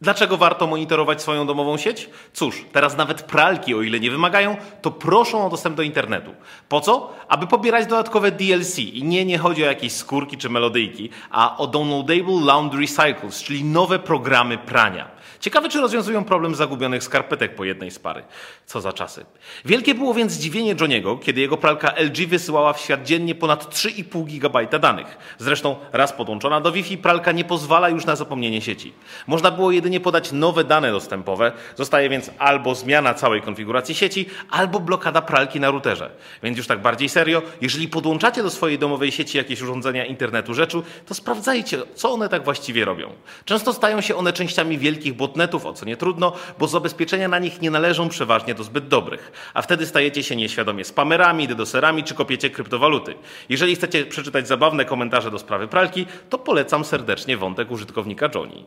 Dlaczego warto monitorować swoją domową sieć? Cóż, teraz nawet pralki, o ile nie wymagają, to proszą o dostęp do internetu. Po co? Aby pobierać dodatkowe DLC. I nie, nie chodzi o jakieś skórki czy melodyjki, a o Downloadable Laundry Cycles, czyli nowe programy prania. Ciekawe, czy rozwiązują problem zagubionych skarpetek po jednej z pary. Co za czasy. Wielkie było więc zdziwienie Johniego, kiedy jego pralka LG wysyłała w świat dziennie ponad 3,5 GB danych. Zresztą raz podłączona do Wi-Fi, pralka nie pozwala już na zapomnienie sieci. Można było jedynie podać nowe dane dostępowe, zostaje więc albo zmiana całej konfiguracji sieci, albo blokada pralki na routerze. Więc już tak bardziej serio, jeżeli podłączacie do swojej domowej sieci jakieś urządzenia internetu rzeczy, to sprawdzajcie, co one tak właściwie robią. Często stają się one częściami wielkich botnetów, o co nie trudno, bo zabezpieczenia na nich nie należą przeważnie do zbyt dobrych, a wtedy stajecie się nieświadomie spamerami, dedoserami czy kopiecie kryptowaluty. Jeżeli chcecie przeczytać zabawne komentarze do sprawy pralki, to polecam serdecznie wątek użytkownika Johnny.